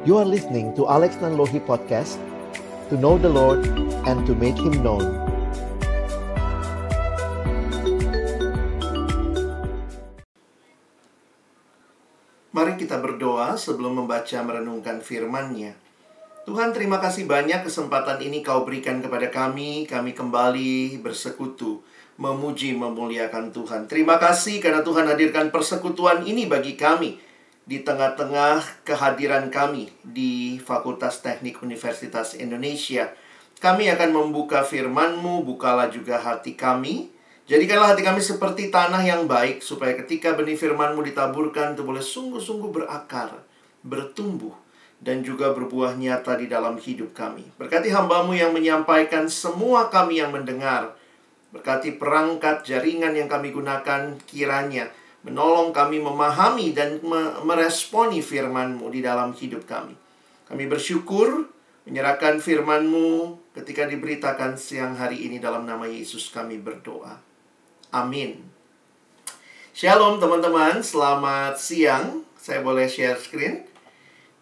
You are listening to Alex Nanlohi Podcast To know the Lord and to make Him known. Mari kita berdoa sebelum membaca merenungkan firman-Nya. Tuhan terima kasih banyak kesempatan ini kau berikan kepada kami. Kami kembali bersekutu Memuji, memuliakan Tuhan. Terima kasih karena Tuhan hadirkan persekutuan ini bagi kami Di tengah-tengah kehadiran kami Di Fakultas Teknik Universitas Indonesia Kami akan membuka firman-Mu Bukalah juga hati kami Jadikanlah hati kami seperti tanah yang baik Supaya ketika benih firman-Mu ditaburkan Itu boleh sungguh-sungguh berakar Bertumbuh dan juga berbuah nyata di dalam hidup kami. Berkati hambamu yang menyampaikan semua kami yang mendengar. Berkati perangkat jaringan yang kami gunakan kiranya menolong kami memahami dan meresponi firmanmu di dalam hidup kami. Kami bersyukur menyerahkan firmanmu ketika diberitakan siang hari ini dalam nama Yesus kami berdoa. Amin. Shalom teman-teman, selamat siang. Saya boleh share screen?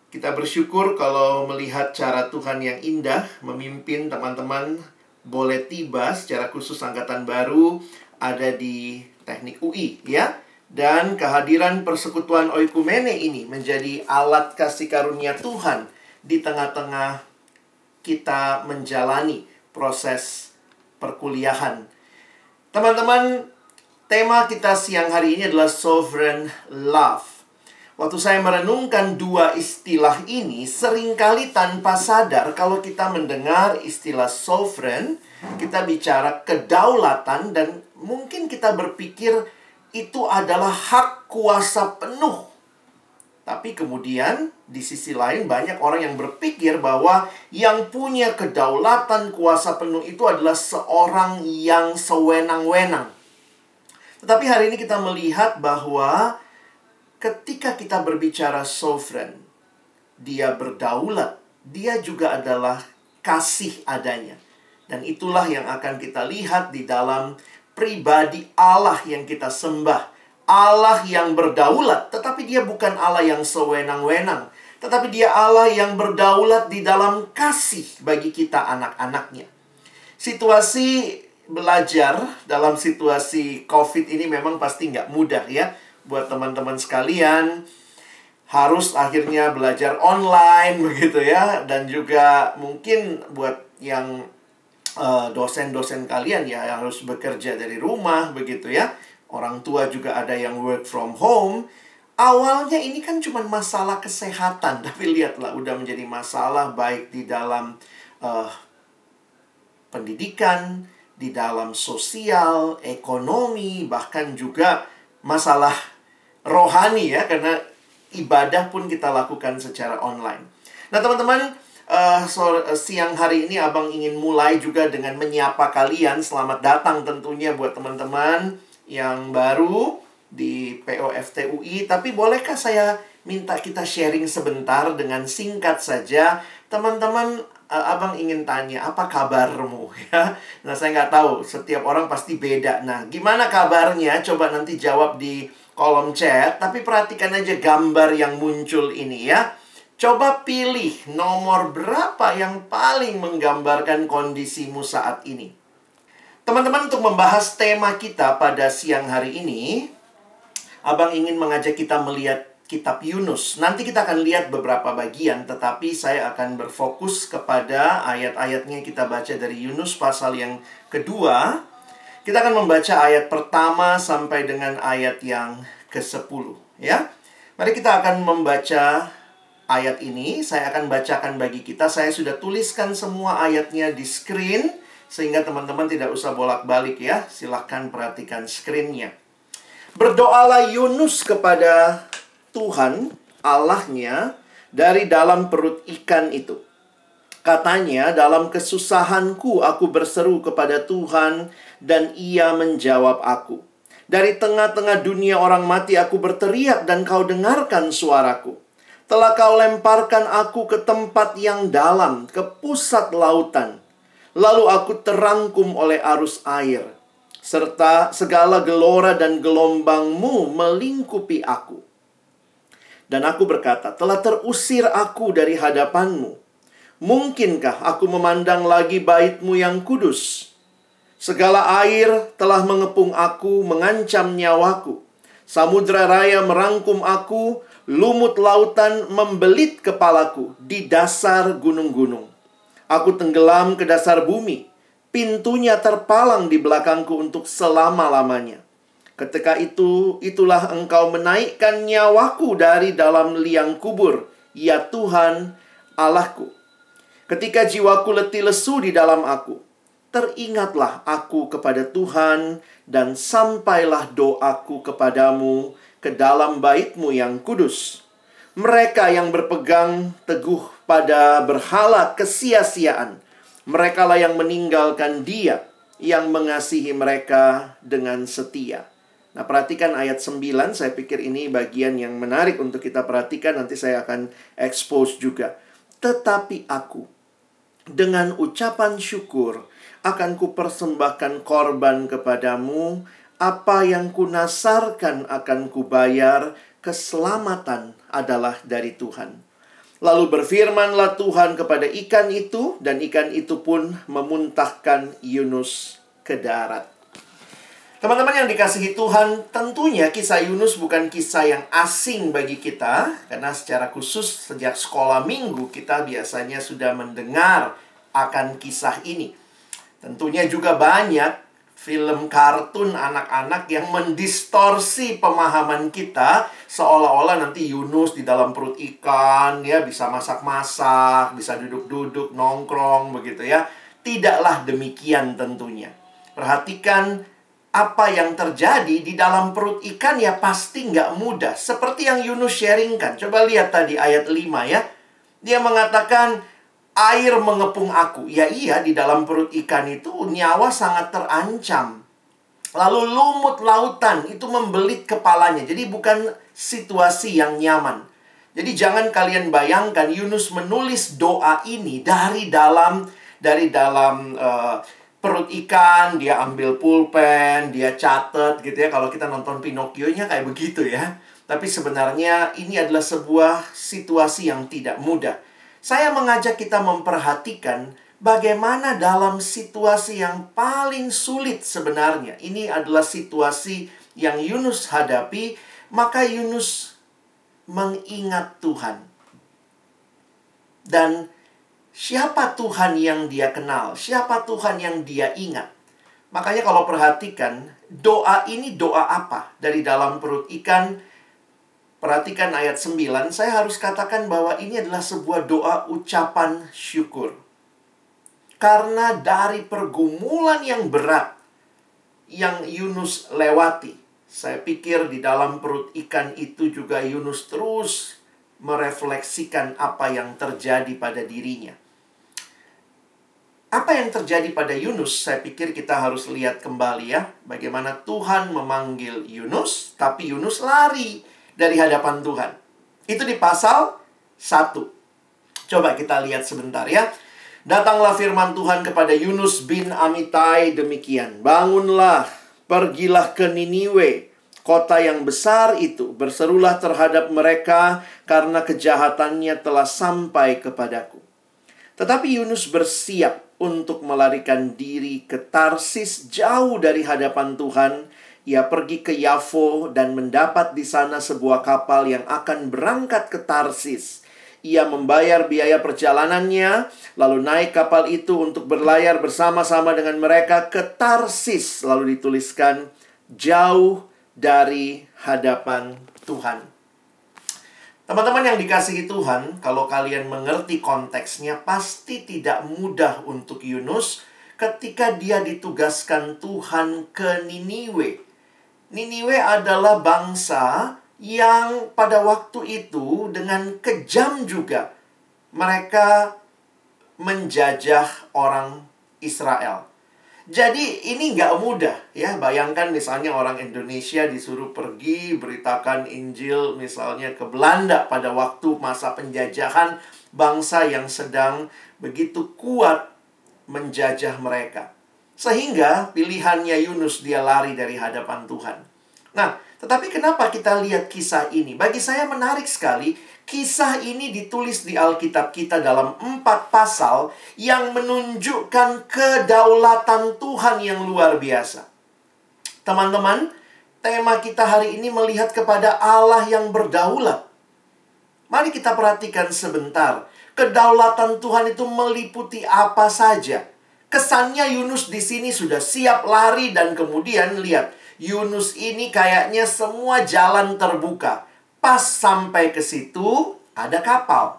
Kita bersyukur kalau melihat cara Tuhan yang indah memimpin teman-teman boleh tiba secara khusus angkatan baru ada di Teknik UI ya. Dan kehadiran persekutuan oikumene ini menjadi alat kasih karunia Tuhan di tengah-tengah kita menjalani proses perkuliahan. Teman-teman, tema kita siang hari ini adalah sovereign love. Waktu saya merenungkan dua istilah ini, sering kali tanpa sadar kalau kita mendengar istilah sovereign, kita bicara kedaulatan dan mungkin kita berpikir itu adalah hak kuasa penuh. Tapi kemudian di sisi lain banyak orang yang berpikir bahwa yang punya kedaulatan kuasa penuh itu adalah seorang yang sewenang-wenang. Tetapi hari ini kita melihat bahwa ketika kita berbicara sovereign, dia berdaulat, dia juga adalah kasih adanya. Dan itulah yang akan kita lihat di dalam pribadi Allah yang kita sembah. Allah yang berdaulat, tetapi dia bukan Allah yang sewenang-wenang. Tetapi dia Allah yang berdaulat di dalam kasih bagi kita anak-anaknya. Situasi belajar dalam situasi COVID ini memang pasti nggak mudah ya buat teman-teman sekalian harus akhirnya belajar online begitu ya dan juga mungkin buat yang dosen dosen-dosen kalian ya harus bekerja dari rumah begitu ya orang tua juga ada yang work from home awalnya ini kan cuma masalah kesehatan tapi lihatlah udah menjadi masalah baik di dalam uh, pendidikan di dalam sosial ekonomi bahkan juga masalah rohani ya karena ibadah pun kita lakukan secara online. Nah, teman-teman, uh, so, uh, siang hari ini Abang ingin mulai juga dengan menyapa kalian. Selamat datang tentunya buat teman-teman yang baru di POFTUI. Tapi bolehkah saya minta kita sharing sebentar dengan singkat saja. Teman-teman, uh, Abang ingin tanya, apa kabarmu? ya? Nah, saya nggak tahu. Setiap orang pasti beda. Nah, gimana kabarnya? Coba nanti jawab di kolom chat, tapi perhatikan aja gambar yang muncul ini ya. Coba pilih nomor berapa yang paling menggambarkan kondisimu saat ini. Teman-teman, untuk membahas tema kita pada siang hari ini, Abang ingin mengajak kita melihat kitab Yunus. Nanti kita akan lihat beberapa bagian, tetapi saya akan berfokus kepada ayat-ayatnya kita baca dari Yunus pasal yang kedua kita akan membaca ayat pertama sampai dengan ayat yang ke-10 ya. Mari kita akan membaca ayat ini. Saya akan bacakan bagi kita. Saya sudah tuliskan semua ayatnya di screen sehingga teman-teman tidak usah bolak-balik ya. Silahkan perhatikan screennya. Berdoalah Yunus kepada Tuhan Allahnya dari dalam perut ikan itu. Katanya, dalam kesusahanku aku berseru kepada Tuhan dan ia menjawab aku. Dari tengah-tengah dunia orang mati aku berteriak dan kau dengarkan suaraku. Telah kau lemparkan aku ke tempat yang dalam, ke pusat lautan. Lalu aku terangkum oleh arus air. Serta segala gelora dan gelombangmu melingkupi aku. Dan aku berkata, telah terusir aku dari hadapanmu. Mungkinkah aku memandang lagi baitmu yang kudus? Segala air telah mengepung aku, mengancam nyawaku. Samudra raya merangkum aku, lumut lautan membelit kepalaku di dasar gunung-gunung. Aku tenggelam ke dasar bumi, pintunya terpalang di belakangku untuk selama-lamanya. Ketika itu, itulah engkau menaikkan nyawaku dari dalam liang kubur, ya Tuhan Allahku. Ketika jiwaku letih lesu di dalam aku, teringatlah aku kepada Tuhan dan sampailah doaku kepadamu ke dalam baitmu yang kudus. Mereka yang berpegang teguh pada berhala kesia-siaan, mereka lah yang meninggalkan dia yang mengasihi mereka dengan setia. Nah, perhatikan ayat 9, saya pikir ini bagian yang menarik untuk kita perhatikan, nanti saya akan expose juga. Tetapi aku, dengan ucapan syukur, akan kupersembahkan korban kepadamu, apa yang kunasarkan akan kubayar, keselamatan adalah dari Tuhan. Lalu berfirmanlah Tuhan kepada ikan itu, dan ikan itu pun memuntahkan Yunus ke darat. Teman-teman yang dikasihi Tuhan, tentunya kisah Yunus bukan kisah yang asing bagi kita, karena secara khusus sejak sekolah minggu kita biasanya sudah mendengar akan kisah ini. Tentunya juga banyak film kartun anak-anak yang mendistorsi pemahaman kita seolah-olah nanti Yunus di dalam perut ikan ya bisa masak-masak, bisa duduk-duduk nongkrong begitu ya. Tidaklah demikian tentunya. Perhatikan apa yang terjadi di dalam perut ikan ya pasti nggak mudah. Seperti yang Yunus sharingkan. Coba lihat tadi ayat 5 ya. Dia mengatakan, air mengepung aku. Ya iya, di dalam perut ikan itu nyawa sangat terancam. Lalu lumut lautan itu membelit kepalanya. Jadi bukan situasi yang nyaman. Jadi jangan kalian bayangkan Yunus menulis doa ini dari dalam dari dalam uh, perut ikan, dia ambil pulpen, dia catat gitu ya. Kalau kita nonton Pinocchio-nya kayak begitu ya. Tapi sebenarnya ini adalah sebuah situasi yang tidak mudah. Saya mengajak kita memperhatikan bagaimana dalam situasi yang paling sulit sebenarnya. Ini adalah situasi yang Yunus hadapi, maka Yunus mengingat Tuhan. Dan Siapa Tuhan yang dia kenal? Siapa Tuhan yang dia ingat? Makanya kalau perhatikan, doa ini doa apa? Dari dalam perut ikan, perhatikan ayat 9, saya harus katakan bahwa ini adalah sebuah doa ucapan syukur. Karena dari pergumulan yang berat yang Yunus lewati, saya pikir di dalam perut ikan itu juga Yunus terus merefleksikan apa yang terjadi pada dirinya. Apa yang terjadi pada Yunus? Saya pikir kita harus lihat kembali ya. Bagaimana Tuhan memanggil Yunus, tapi Yunus lari dari hadapan Tuhan. Itu di pasal 1. Coba kita lihat sebentar ya. Datanglah firman Tuhan kepada Yunus bin Amitai demikian. Bangunlah, pergilah ke Niniwe, kota yang besar itu. Berserulah terhadap mereka karena kejahatannya telah sampai kepadaku. Tetapi Yunus bersiap untuk melarikan diri ke Tarsis jauh dari hadapan Tuhan. Ia pergi ke Yafo dan mendapat di sana sebuah kapal yang akan berangkat ke Tarsis. Ia membayar biaya perjalanannya, lalu naik kapal itu untuk berlayar bersama-sama dengan mereka ke Tarsis. Lalu dituliskan, jauh dari hadapan Tuhan. Teman-teman yang dikasihi Tuhan, kalau kalian mengerti konteksnya, pasti tidak mudah untuk Yunus ketika dia ditugaskan Tuhan ke Niniwe. Niniwe adalah bangsa yang pada waktu itu dengan kejam juga mereka menjajah orang Israel. Jadi ini nggak mudah ya. Bayangkan misalnya orang Indonesia disuruh pergi beritakan Injil misalnya ke Belanda pada waktu masa penjajahan bangsa yang sedang begitu kuat menjajah mereka. Sehingga pilihannya Yunus dia lari dari hadapan Tuhan. Nah, Tetapi kenapa kita lihat kisah ini? Bagi saya menarik sekali. Kisah ini ditulis di Alkitab kita dalam empat pasal yang menunjukkan kedaulatan Tuhan yang luar biasa. Teman-teman, tema kita hari ini melihat kepada Allah yang berdaulat. Mari kita perhatikan sebentar. Kedaulatan Tuhan itu meliputi apa saja. Kesannya Yunus di sini sudah siap lari dan kemudian lihat Yunus ini kayaknya semua jalan terbuka. Pas sampai ke situ, ada kapal.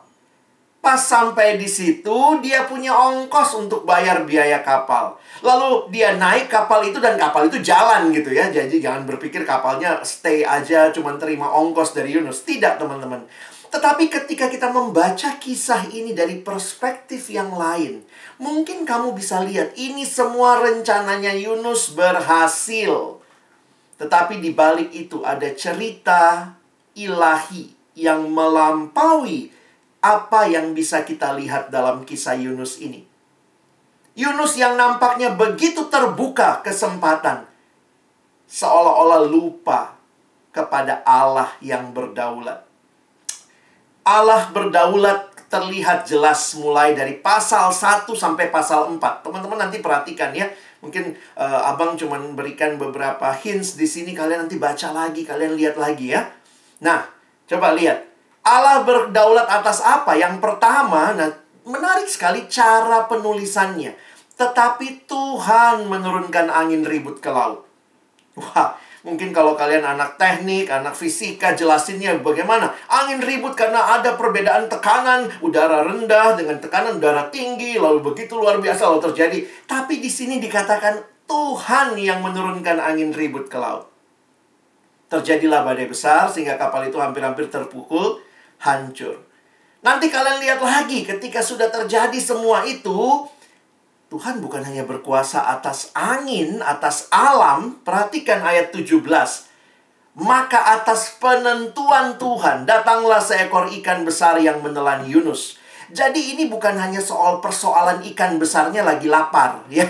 Pas sampai di situ, dia punya ongkos untuk bayar biaya kapal. Lalu dia naik kapal itu dan kapal itu jalan gitu ya. Jadi jangan berpikir kapalnya stay aja cuma terima ongkos dari Yunus. Tidak, teman-teman. Tetapi ketika kita membaca kisah ini dari perspektif yang lain, mungkin kamu bisa lihat ini semua rencananya Yunus berhasil. Tetapi di balik itu ada cerita ilahi yang melampaui apa yang bisa kita lihat dalam kisah Yunus ini. Yunus yang nampaknya begitu terbuka kesempatan, seolah-olah lupa kepada Allah yang berdaulat. Allah berdaulat terlihat jelas mulai dari pasal 1 sampai pasal 4. Teman-teman nanti perhatikan ya Mungkin uh, abang cuma berikan beberapa hints di sini. Kalian nanti baca lagi, kalian lihat lagi ya. Nah, coba lihat. Allah berdaulat atas apa? Yang pertama, nah menarik sekali cara penulisannya. Tetapi Tuhan menurunkan angin ribut ke laut. Wah, Mungkin kalau kalian anak teknik, anak fisika, jelasinnya bagaimana. Angin ribut karena ada perbedaan tekanan udara rendah dengan tekanan udara tinggi, lalu begitu luar biasa lalu terjadi. Tapi di sini dikatakan Tuhan yang menurunkan angin ribut ke laut. Terjadilah badai besar sehingga kapal itu hampir-hampir terpukul, hancur. Nanti kalian lihat lagi ketika sudah terjadi semua itu, Tuhan bukan hanya berkuasa atas angin, atas alam. Perhatikan ayat 17. Maka atas penentuan Tuhan datanglah seekor ikan besar yang menelan Yunus. Jadi ini bukan hanya soal persoalan ikan besarnya lagi lapar, ya.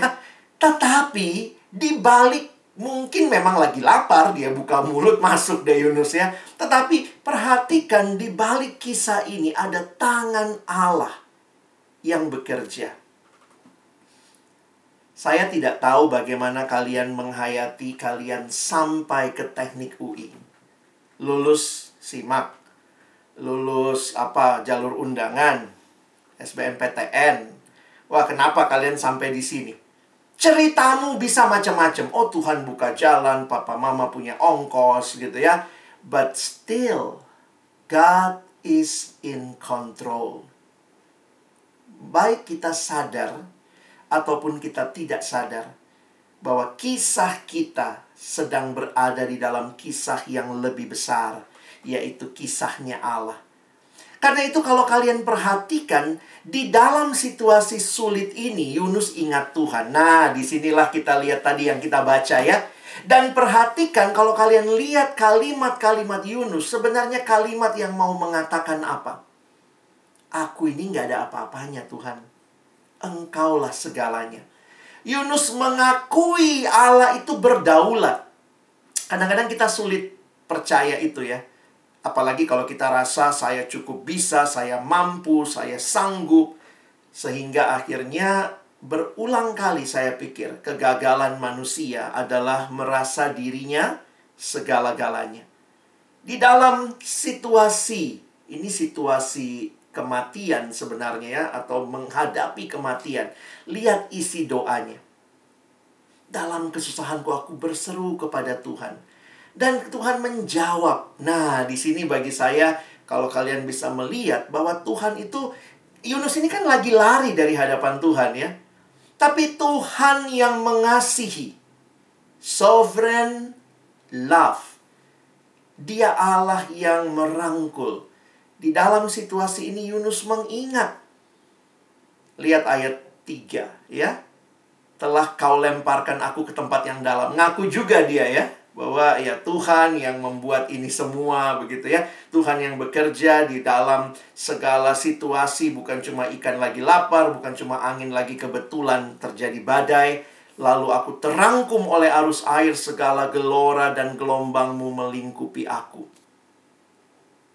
Tetapi di balik mungkin memang lagi lapar, dia buka mulut masuk deh Yunus ya. Tetapi perhatikan di balik kisah ini ada tangan Allah yang bekerja. Saya tidak tahu bagaimana kalian menghayati kalian sampai ke teknik UI. Lulus SIMAK, lulus apa jalur undangan, SBMPTN. Wah, kenapa kalian sampai di sini? Ceritamu bisa macam-macam. Oh, Tuhan buka jalan, papa mama punya ongkos gitu ya. But still God is in control. Baik kita sadar ataupun kita tidak sadar bahwa kisah kita sedang berada di dalam kisah yang lebih besar, yaitu kisahnya Allah. Karena itu kalau kalian perhatikan di dalam situasi sulit ini Yunus ingat Tuhan. Nah, di sinilah kita lihat tadi yang kita baca ya. Dan perhatikan kalau kalian lihat kalimat-kalimat Yunus, sebenarnya kalimat yang mau mengatakan apa? Aku ini nggak ada apa-apanya Tuhan engkaulah segalanya. Yunus mengakui Allah itu berdaulat. Kadang-kadang kita sulit percaya itu ya. Apalagi kalau kita rasa saya cukup bisa, saya mampu, saya sanggup. Sehingga akhirnya berulang kali saya pikir kegagalan manusia adalah merasa dirinya segala-galanya. Di dalam situasi, ini situasi kematian sebenarnya ya atau menghadapi kematian. Lihat isi doanya. Dalam kesusahanku aku berseru kepada Tuhan dan Tuhan menjawab. Nah, di sini bagi saya kalau kalian bisa melihat bahwa Tuhan itu Yunus ini kan lagi lari dari hadapan Tuhan ya. Tapi Tuhan yang mengasihi. Sovereign love. Dia Allah yang merangkul di dalam situasi ini Yunus mengingat. Lihat ayat 3 ya. Telah kau lemparkan aku ke tempat yang dalam. Ngaku juga dia ya. Bahwa ya Tuhan yang membuat ini semua begitu ya. Tuhan yang bekerja di dalam segala situasi. Bukan cuma ikan lagi lapar. Bukan cuma angin lagi kebetulan terjadi badai. Lalu aku terangkum oleh arus air segala gelora dan gelombangmu melingkupi aku.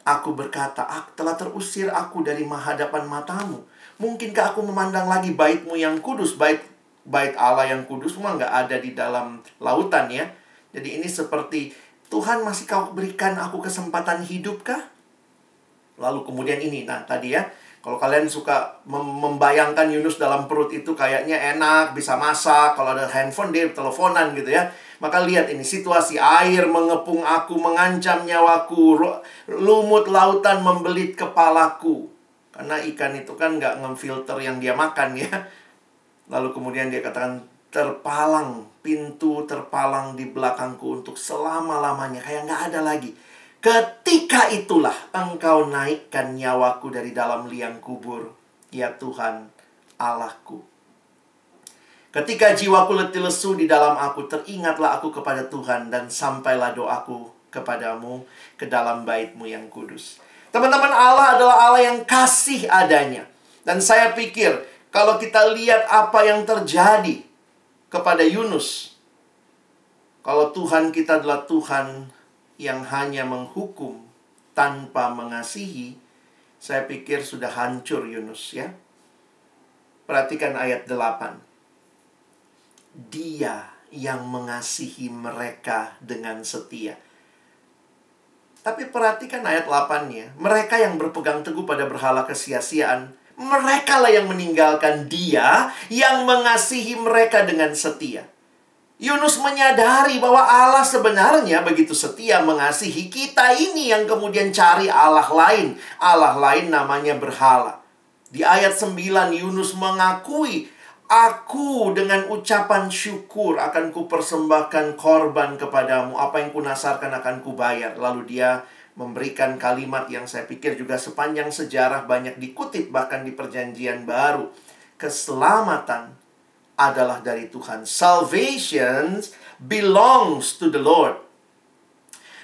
Aku berkata, aku telah terusir aku dari hadapan matamu. Mungkinkah aku memandang lagi baitmu yang kudus, bait bait Allah yang kudus semua nggak ada di dalam lautan ya. Jadi ini seperti Tuhan masih kau berikan aku kesempatan hidup kah? Lalu kemudian ini, nah tadi ya, kalau kalian suka mem membayangkan Yunus dalam perut itu kayaknya enak, bisa masak, kalau ada handphone dia teleponan gitu ya. Maka lihat ini situasi air mengepung aku, mengancam nyawaku, lumut lautan membelit kepalaku. Karena ikan itu kan nggak ngefilter yang dia makan ya. Lalu kemudian dia katakan terpalang, pintu terpalang di belakangku untuk selama-lamanya. Kayak nggak ada lagi. Ketika itulah engkau naikkan nyawaku dari dalam liang kubur. Ya Tuhan, Allahku. Ketika jiwaku letih lesu di dalam aku, teringatlah aku kepada Tuhan dan sampailah doaku kepadamu ke dalam baitmu yang kudus. Teman-teman Allah adalah Allah yang kasih adanya. Dan saya pikir kalau kita lihat apa yang terjadi kepada Yunus, kalau Tuhan kita adalah Tuhan yang hanya menghukum tanpa mengasihi, saya pikir sudah hancur Yunus ya. Perhatikan ayat 8. Dia yang mengasihi mereka dengan setia. Tapi perhatikan ayat 8-nya. Mereka yang berpegang teguh pada berhala kesia-siaan mereka lah yang meninggalkan dia yang mengasihi mereka dengan setia. Yunus menyadari bahwa Allah sebenarnya begitu setia mengasihi kita ini yang kemudian cari Allah lain. Allah lain namanya berhala. Di ayat 9 Yunus mengakui Aku dengan ucapan syukur akan kupersembahkan korban kepadamu. Apa yang kunasarkan akan kubayar. Lalu dia memberikan kalimat yang saya pikir juga sepanjang sejarah banyak dikutip bahkan di perjanjian baru. Keselamatan adalah dari Tuhan. Salvation belongs to the Lord.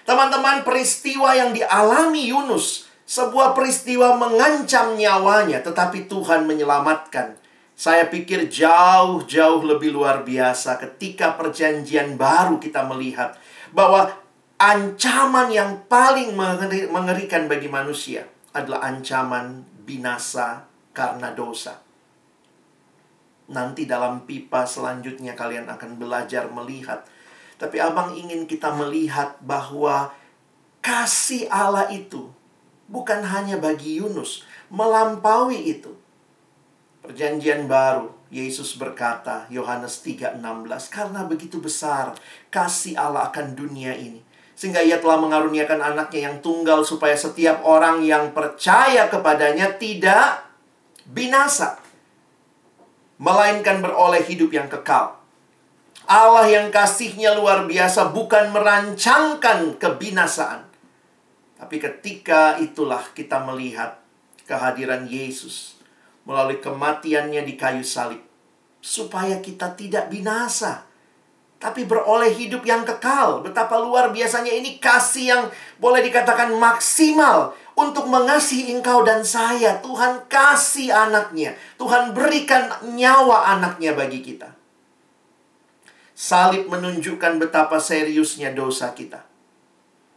Teman-teman, peristiwa yang dialami Yunus, sebuah peristiwa mengancam nyawanya, tetapi Tuhan menyelamatkan. Saya pikir jauh-jauh lebih luar biasa ketika perjanjian baru kita melihat bahwa ancaman yang paling mengerikan bagi manusia adalah ancaman binasa karena dosa. Nanti dalam pipa selanjutnya kalian akan belajar melihat. Tapi abang ingin kita melihat bahwa kasih Allah itu bukan hanya bagi Yunus, melampaui itu. Perjanjian baru, Yesus berkata, Yohanes 3:16, karena begitu besar kasih Allah akan dunia ini sehingga ia telah mengaruniakan anaknya yang tunggal supaya setiap orang yang percaya kepadanya tidak binasa. Melainkan beroleh hidup yang kekal. Allah yang kasihnya luar biasa bukan merancangkan kebinasaan. Tapi ketika itulah kita melihat kehadiran Yesus melalui kematiannya di kayu salib. Supaya kita tidak binasa tapi beroleh hidup yang kekal. Betapa luar biasanya ini kasih yang boleh dikatakan maksimal untuk mengasihi engkau dan saya. Tuhan kasih anaknya. Tuhan berikan nyawa anaknya bagi kita. Salib menunjukkan betapa seriusnya dosa kita.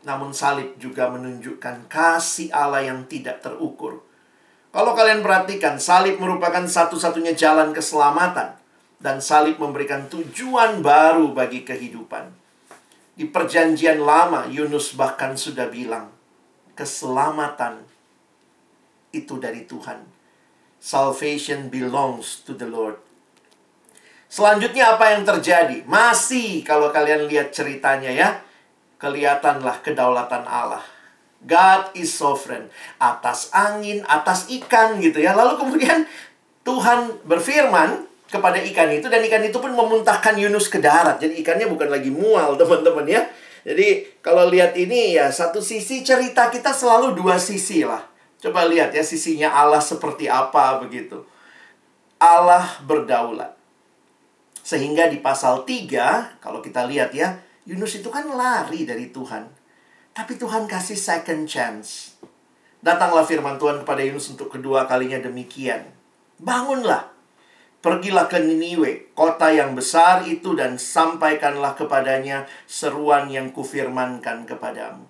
Namun salib juga menunjukkan kasih Allah yang tidak terukur. Kalau kalian perhatikan, salib merupakan satu-satunya jalan keselamatan dan salib memberikan tujuan baru bagi kehidupan. Di perjanjian lama, Yunus bahkan sudah bilang, keselamatan itu dari Tuhan. Salvation belongs to the Lord. Selanjutnya apa yang terjadi? Masih kalau kalian lihat ceritanya ya, kelihatanlah kedaulatan Allah. God is sovereign. Atas angin, atas ikan gitu ya. Lalu kemudian Tuhan berfirman, kepada ikan itu dan ikan itu pun memuntahkan Yunus ke darat. Jadi ikannya bukan lagi mual, teman-teman ya. Jadi kalau lihat ini ya satu sisi cerita kita selalu dua sisi lah. Coba lihat ya sisinya Allah seperti apa begitu. Allah berdaulat. Sehingga di pasal 3 kalau kita lihat ya, Yunus itu kan lari dari Tuhan. Tapi Tuhan kasih second chance. Datanglah firman Tuhan kepada Yunus untuk kedua kalinya demikian. Bangunlah, Pergilah ke Niniwe, kota yang besar itu dan sampaikanlah kepadanya seruan yang kufirmankan kepadamu.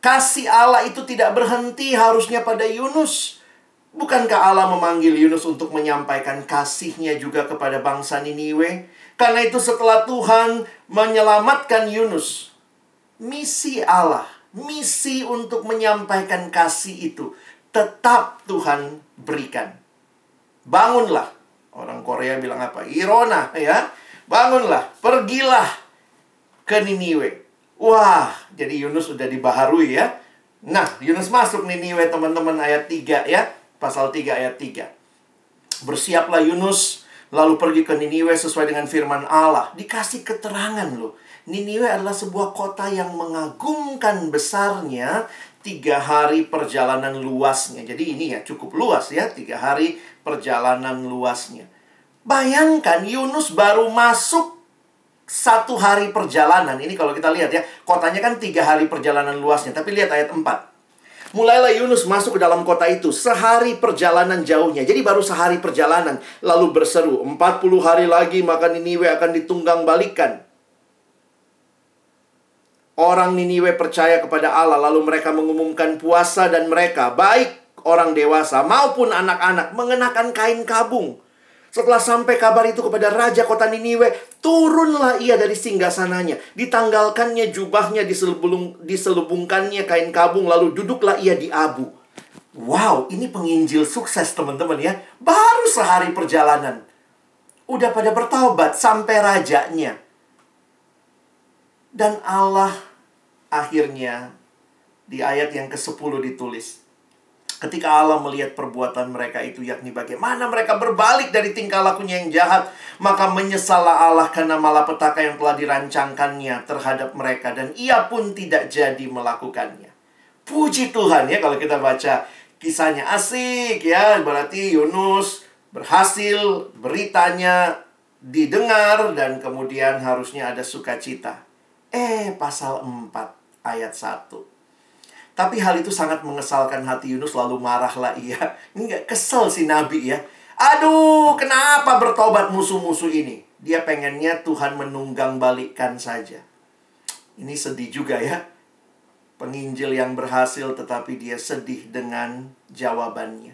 Kasih Allah itu tidak berhenti harusnya pada Yunus. Bukankah Allah memanggil Yunus untuk menyampaikan kasihnya juga kepada bangsa Niniwe? Karena itu setelah Tuhan menyelamatkan Yunus, misi Allah, misi untuk menyampaikan kasih itu tetap Tuhan berikan. Bangunlah Orang Korea bilang apa? Irona ya. Bangunlah, pergilah ke Niniwe. Wah, jadi Yunus sudah dibaharui ya. Nah, Yunus masuk Niniwe teman-teman ayat 3 ya. Pasal 3 ayat 3. Bersiaplah Yunus lalu pergi ke Niniwe sesuai dengan firman Allah. Dikasih keterangan loh. Niniwe adalah sebuah kota yang mengagumkan besarnya tiga hari perjalanan luasnya. Jadi ini ya cukup luas ya, tiga hari perjalanan luasnya. Bayangkan Yunus baru masuk satu hari perjalanan. Ini kalau kita lihat ya, kotanya kan tiga hari perjalanan luasnya. Tapi lihat ayat 4. Mulailah Yunus masuk ke dalam kota itu sehari perjalanan jauhnya. Jadi baru sehari perjalanan. Lalu berseru, 40 hari lagi maka Niniwe akan ditunggang balikan. Orang Niniwe percaya kepada Allah, lalu mereka mengumumkan puasa dan mereka, baik orang dewasa maupun anak-anak, mengenakan kain kabung. Setelah sampai kabar itu kepada Raja kota Niniwe, turunlah ia dari singgasananya. Ditanggalkannya jubahnya, diselubung, diselubungkannya kain kabung, lalu duduklah ia di abu. Wow, ini penginjil sukses teman-teman ya. Baru sehari perjalanan. Udah pada bertobat sampai rajanya. Dan Allah akhirnya di ayat yang ke-10 ditulis. Ketika Allah melihat perbuatan mereka itu yakni bagaimana mereka berbalik dari tingkah lakunya yang jahat, maka menyesallah Allah karena malapetaka yang telah dirancangkannya terhadap mereka dan ia pun tidak jadi melakukannya. Puji Tuhan ya kalau kita baca kisahnya asik ya, berarti Yunus berhasil, beritanya didengar dan kemudian harusnya ada sukacita. Eh, pasal 4 ayat 1. Tapi hal itu sangat mengesalkan hati Yunus lalu marahlah ia. Ini gak kesel si Nabi ya. Aduh, kenapa bertobat musuh-musuh ini? Dia pengennya Tuhan menunggang balikkan saja. Ini sedih juga ya. Penginjil yang berhasil tetapi dia sedih dengan jawabannya.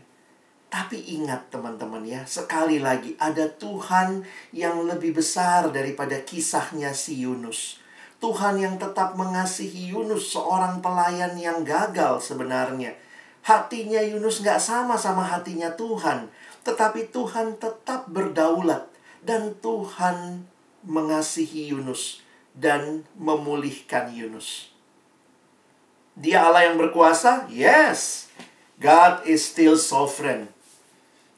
Tapi ingat teman-teman ya, sekali lagi ada Tuhan yang lebih besar daripada kisahnya si Yunus. Tuhan yang tetap mengasihi Yunus, seorang pelayan yang gagal sebenarnya. Hatinya Yunus gak sama sama hatinya Tuhan. Tetapi Tuhan tetap berdaulat. Dan Tuhan mengasihi Yunus. Dan memulihkan Yunus. Dia Allah yang berkuasa? Yes. God is still sovereign.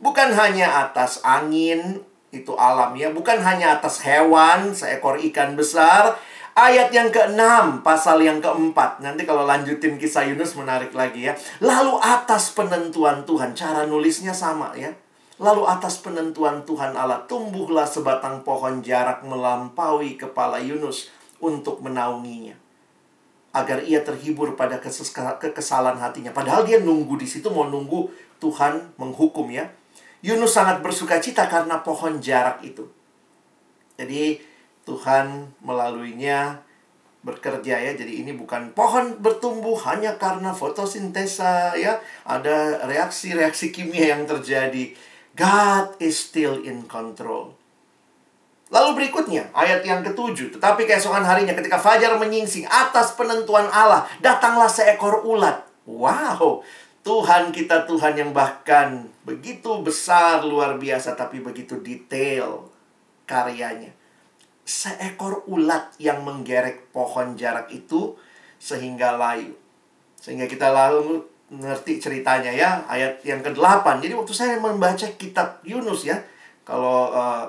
Bukan hanya atas angin, itu alam ya. Bukan hanya atas hewan, seekor ikan besar Ayat yang ke-6, pasal yang ke-4. Nanti kalau lanjutin kisah Yunus menarik lagi ya. Lalu atas penentuan Tuhan, cara nulisnya sama ya. Lalu atas penentuan Tuhan Allah, tumbuhlah sebatang pohon jarak melampaui kepala Yunus untuk menaunginya. Agar ia terhibur pada kekesalan hatinya. Padahal dia nunggu di situ, mau nunggu Tuhan menghukum ya. Yunus sangat bersuka cita karena pohon jarak itu. Jadi Tuhan melaluinya bekerja ya. Jadi ini bukan pohon bertumbuh hanya karena fotosintesa ya. Ada reaksi-reaksi kimia yang terjadi. God is still in control. Lalu berikutnya, ayat yang ketujuh. Tetapi keesokan harinya ketika Fajar menyingsing atas penentuan Allah, datanglah seekor ulat. Wow, Tuhan kita Tuhan yang bahkan begitu besar, luar biasa, tapi begitu detail karyanya seekor ulat yang menggerek pohon jarak itu sehingga layu. Sehingga kita lalu ngerti ceritanya ya, ayat yang ke-8. Jadi waktu saya membaca kitab Yunus ya, kalau uh,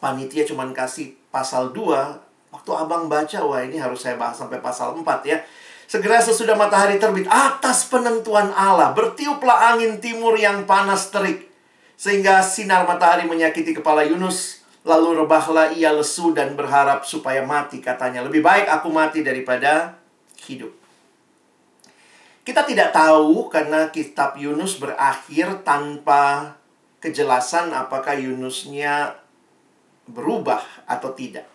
panitia cuman kasih pasal 2, waktu abang baca, wah ini harus saya bahas sampai pasal 4 ya. Segera sesudah matahari terbit, atas penentuan Allah, bertiuplah angin timur yang panas terik. Sehingga sinar matahari menyakiti kepala Yunus Lalu rebahlah ia lesu dan berharap supaya mati katanya. Lebih baik aku mati daripada hidup. Kita tidak tahu karena kitab Yunus berakhir tanpa kejelasan apakah Yunusnya berubah atau tidak.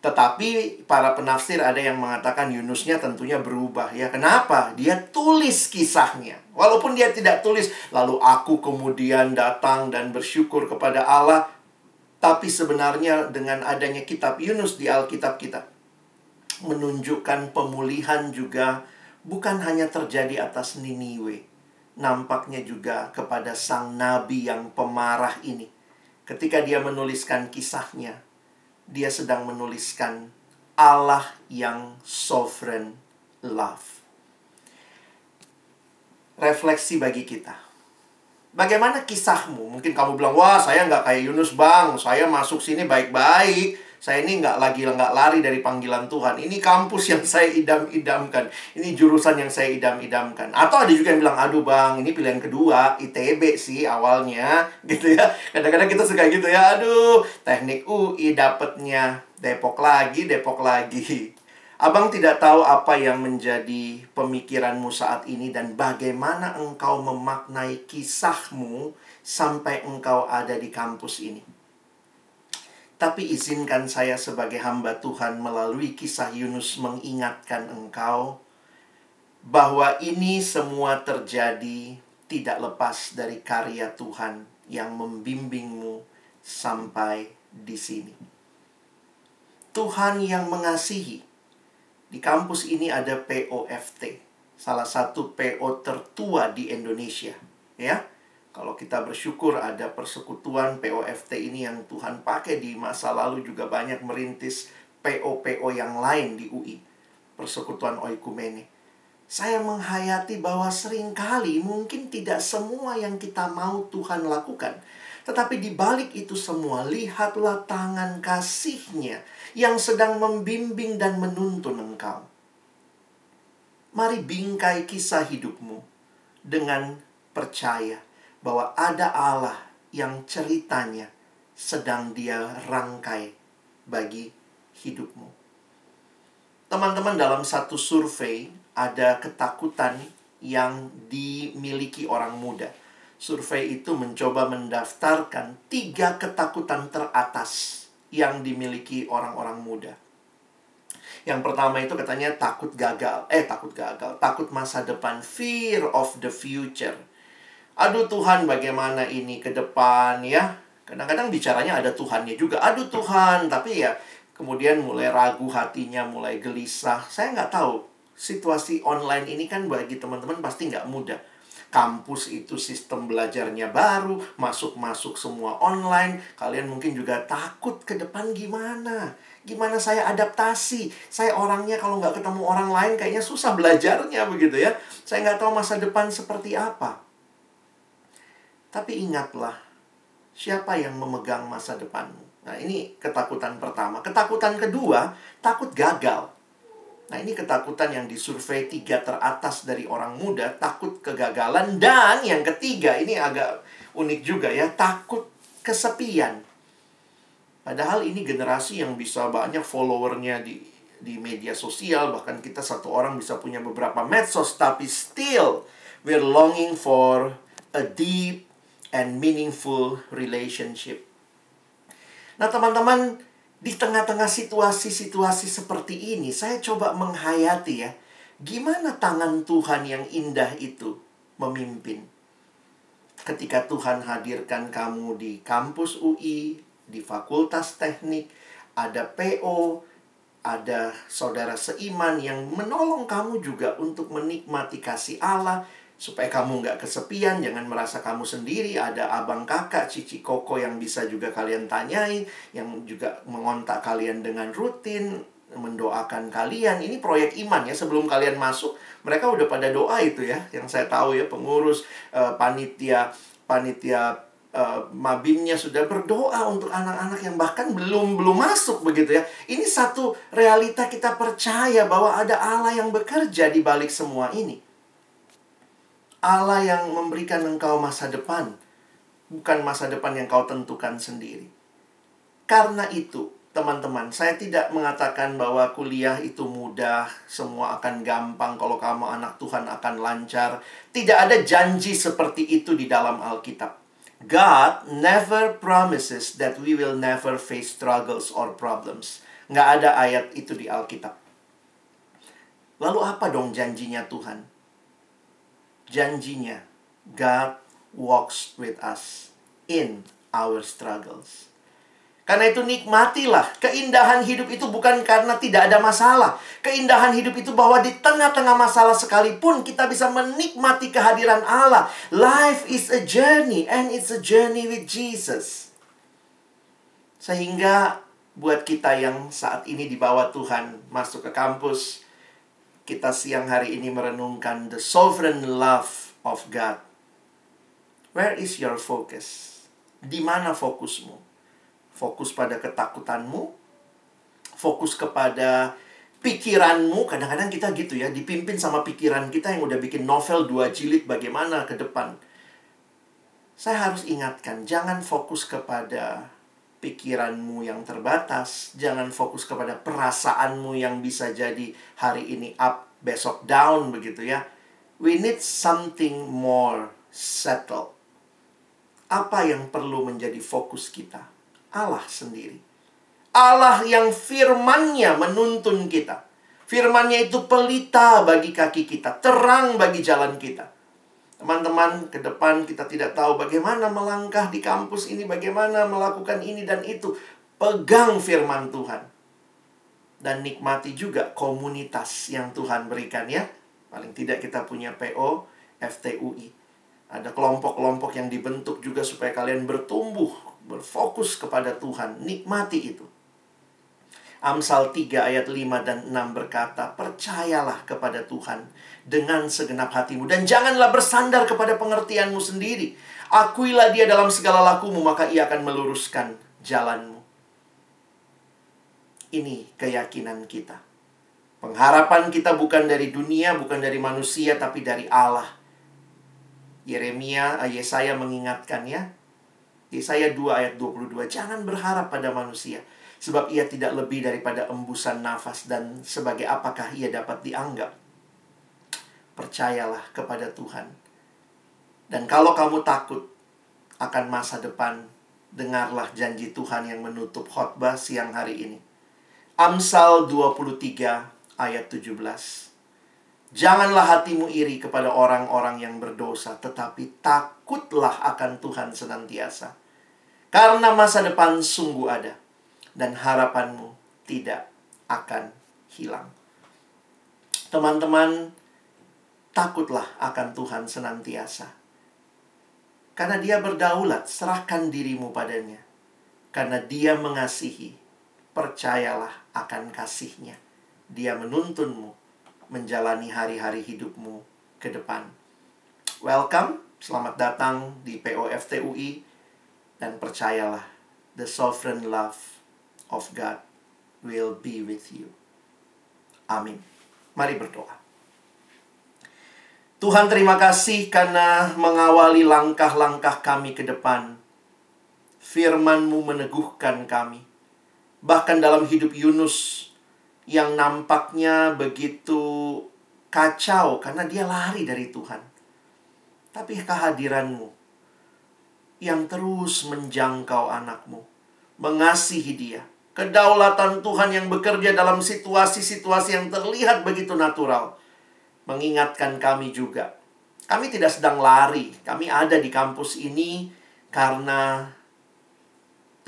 Tetapi para penafsir ada yang mengatakan Yunusnya tentunya berubah ya. Kenapa? Dia tulis kisahnya. Walaupun dia tidak tulis lalu aku kemudian datang dan bersyukur kepada Allah, tapi sebenarnya dengan adanya kitab Yunus di Alkitab kita menunjukkan pemulihan juga bukan hanya terjadi atas Niniwe, nampaknya juga kepada sang nabi yang pemarah ini. Ketika dia menuliskan kisahnya, dia sedang menuliskan Allah yang sovereign love. Refleksi bagi kita. Bagaimana kisahmu? Mungkin kamu bilang, wah saya nggak kayak Yunus bang, saya masuk sini baik-baik. Saya ini nggak lagi nggak lari dari panggilan Tuhan. Ini kampus yang saya idam-idamkan. Ini jurusan yang saya idam-idamkan. Atau ada juga yang bilang, aduh bang, ini pilihan kedua, ITB sih awalnya, gitu ya. Kadang-kadang kita suka gitu ya, aduh, teknik UI dapetnya Depok lagi, Depok lagi. Abang tidak tahu apa yang menjadi pemikiranmu saat ini dan bagaimana engkau memaknai kisahmu sampai engkau ada di kampus ini. Tapi izinkan saya sebagai hamba Tuhan melalui kisah Yunus mengingatkan engkau bahwa ini semua terjadi tidak lepas dari karya Tuhan yang membimbingmu sampai di sini. Tuhan yang mengasihi di kampus ini ada POFT, salah satu PO tertua di Indonesia, ya. Kalau kita bersyukur ada persekutuan POFT ini yang Tuhan pakai di masa lalu juga banyak merintis PO-PO yang lain di UI, Persekutuan Oikumene. Saya menghayati bahwa sering kali mungkin tidak semua yang kita mau Tuhan lakukan. Tetapi di balik itu semua, lihatlah tangan kasihnya yang sedang membimbing dan menuntun engkau. Mari bingkai kisah hidupmu dengan percaya bahwa ada Allah yang ceritanya sedang dia rangkai bagi hidupmu. Teman-teman dalam satu survei ada ketakutan yang dimiliki orang muda. Survei itu mencoba mendaftarkan tiga ketakutan teratas yang dimiliki orang-orang muda. Yang pertama itu katanya takut gagal. Eh, takut gagal. Takut masa depan. Fear of the future. Aduh Tuhan, bagaimana ini ke depan ya? Kadang-kadang bicaranya ada Tuhannya juga. Aduh Tuhan, tapi ya kemudian mulai ragu hatinya, mulai gelisah. Saya nggak tahu. Situasi online ini kan bagi teman-teman pasti nggak mudah kampus itu sistem belajarnya baru, masuk-masuk semua online. Kalian mungkin juga takut ke depan gimana? Gimana saya adaptasi? Saya orangnya kalau nggak ketemu orang lain kayaknya susah belajarnya begitu ya. Saya nggak tahu masa depan seperti apa. Tapi ingatlah, siapa yang memegang masa depanmu? Nah ini ketakutan pertama. Ketakutan kedua, takut gagal. Nah ini ketakutan yang disurvei tiga teratas dari orang muda Takut kegagalan. Dan yang ketiga ini agak unik juga ya Takut kesepian. Padahal ini generasi yang bisa banyak followernya di, di media sosial Bahkan kita satu orang bisa punya beberapa medsos Tapi still we're longing for a deep and meaningful relationship. Nah teman-teman di tengah-tengah situasi-situasi seperti ini, saya coba menghayati ya, gimana tangan Tuhan yang indah itu memimpin. Ketika Tuhan hadirkan kamu di kampus UI, di fakultas teknik, ada PO, ada saudara seiman yang menolong kamu juga untuk menikmati kasih Allah, supaya kamu nggak kesepian, jangan merasa kamu sendiri. Ada abang kakak, cici koko yang bisa juga kalian tanyai, yang juga mengontak kalian dengan rutin, mendoakan kalian. Ini proyek iman ya, sebelum kalian masuk, mereka udah pada doa itu ya. Yang saya tahu ya, pengurus, uh, panitia, panitia uh, mabimnya sudah berdoa untuk anak-anak yang bahkan belum belum masuk begitu ya. Ini satu realita kita percaya bahwa ada Allah yang bekerja di balik semua ini. Allah yang memberikan engkau masa depan, bukan masa depan yang kau tentukan sendiri. Karena itu, teman-teman, saya tidak mengatakan bahwa kuliah itu mudah, semua akan gampang kalau kamu anak Tuhan akan lancar. Tidak ada janji seperti itu di dalam Alkitab. God never promises that we will never face struggles or problems. Nggak ada ayat itu di Alkitab. Lalu apa dong janjinya Tuhan? Janjinya, God walks with us in our struggles. Karena itu nikmatilah. Keindahan hidup itu bukan karena tidak ada masalah. Keindahan hidup itu bahwa di tengah-tengah masalah sekalipun kita bisa menikmati kehadiran Allah. Life is a journey and it's a journey with Jesus. Sehingga buat kita yang saat ini dibawa Tuhan masuk ke kampus, kita siang hari ini merenungkan the sovereign love of God. Where is your focus? Di mana fokusmu? fokus pada ketakutanmu, fokus kepada pikiranmu. Kadang-kadang kita gitu ya, dipimpin sama pikiran kita yang udah bikin novel dua jilid bagaimana ke depan. Saya harus ingatkan, jangan fokus kepada pikiranmu yang terbatas, jangan fokus kepada perasaanmu yang bisa jadi hari ini up, besok down begitu ya. We need something more settled. Apa yang perlu menjadi fokus kita? Allah sendiri. Allah yang firmannya menuntun kita. Firmannya itu pelita bagi kaki kita, terang bagi jalan kita. Teman-teman, ke depan kita tidak tahu bagaimana melangkah di kampus ini, bagaimana melakukan ini dan itu. Pegang firman Tuhan. Dan nikmati juga komunitas yang Tuhan berikan ya. Paling tidak kita punya PO, FTUI. Ada kelompok-kelompok yang dibentuk juga supaya kalian bertumbuh berfokus kepada Tuhan, nikmati itu. Amsal 3 ayat 5 dan 6 berkata, Percayalah kepada Tuhan dengan segenap hatimu dan janganlah bersandar kepada pengertianmu sendiri. Akuilah dia dalam segala lakumu, maka ia akan meluruskan jalanmu. Ini keyakinan kita. Pengharapan kita bukan dari dunia, bukan dari manusia, tapi dari Allah. Yeremia, Yesaya mengingatkan ya, Yesaya 2 ayat 22. Jangan berharap pada manusia. Sebab ia tidak lebih daripada embusan nafas dan sebagai apakah ia dapat dianggap. Percayalah kepada Tuhan. Dan kalau kamu takut akan masa depan, dengarlah janji Tuhan yang menutup khotbah siang hari ini. Amsal 23 ayat 17. Janganlah hatimu iri kepada orang-orang yang berdosa, tetapi takutlah akan Tuhan senantiasa. Karena masa depan sungguh ada, dan harapanmu tidak akan hilang. Teman-teman, takutlah akan Tuhan senantiasa. Karena dia berdaulat, serahkan dirimu padanya. Karena dia mengasihi, percayalah akan kasihnya. Dia menuntunmu menjalani hari-hari hidupmu ke depan. Welcome, selamat datang di POFTUI dan percayalah the sovereign love of God will be with you. Amin. Mari berdoa. Tuhan terima kasih karena mengawali langkah-langkah kami ke depan. Firman-Mu meneguhkan kami. Bahkan dalam hidup Yunus, yang nampaknya begitu kacau karena dia lari dari Tuhan. Tapi kehadiranmu yang terus menjangkau anakmu, mengasihi dia, kedaulatan Tuhan yang bekerja dalam situasi-situasi yang terlihat begitu natural, mengingatkan kami juga. Kami tidak sedang lari, kami ada di kampus ini karena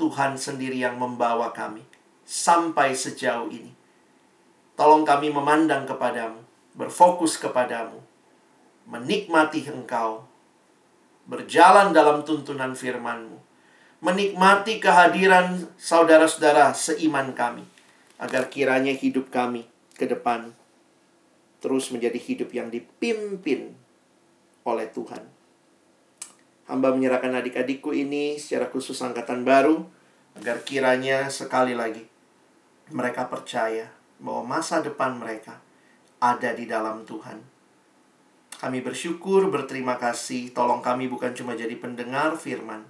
Tuhan sendiri yang membawa kami sampai sejauh ini. Tolong kami memandang kepadamu, berfokus kepadamu, menikmati engkau, berjalan dalam tuntunan firmanmu, menikmati kehadiran saudara-saudara seiman kami, agar kiranya hidup kami ke depan terus menjadi hidup yang dipimpin oleh Tuhan. Hamba menyerahkan adik-adikku ini secara khusus angkatan baru, agar kiranya sekali lagi mereka percaya bahwa masa depan mereka ada di dalam Tuhan. Kami bersyukur, berterima kasih. Tolong kami bukan cuma jadi pendengar firman.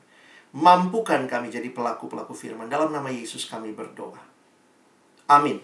Mampukan kami jadi pelaku-pelaku firman. Dalam nama Yesus kami berdoa. Amin.